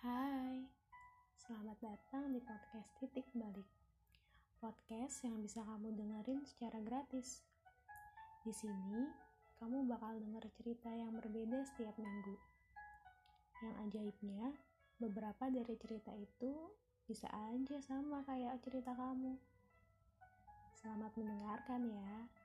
Hai, selamat datang di podcast Titik Balik. Podcast yang bisa kamu dengerin secara gratis. Di sini, kamu bakal denger cerita yang berbeda setiap minggu. Yang ajaibnya, beberapa dari cerita itu bisa aja sama kayak cerita kamu. Selamat mendengarkan ya.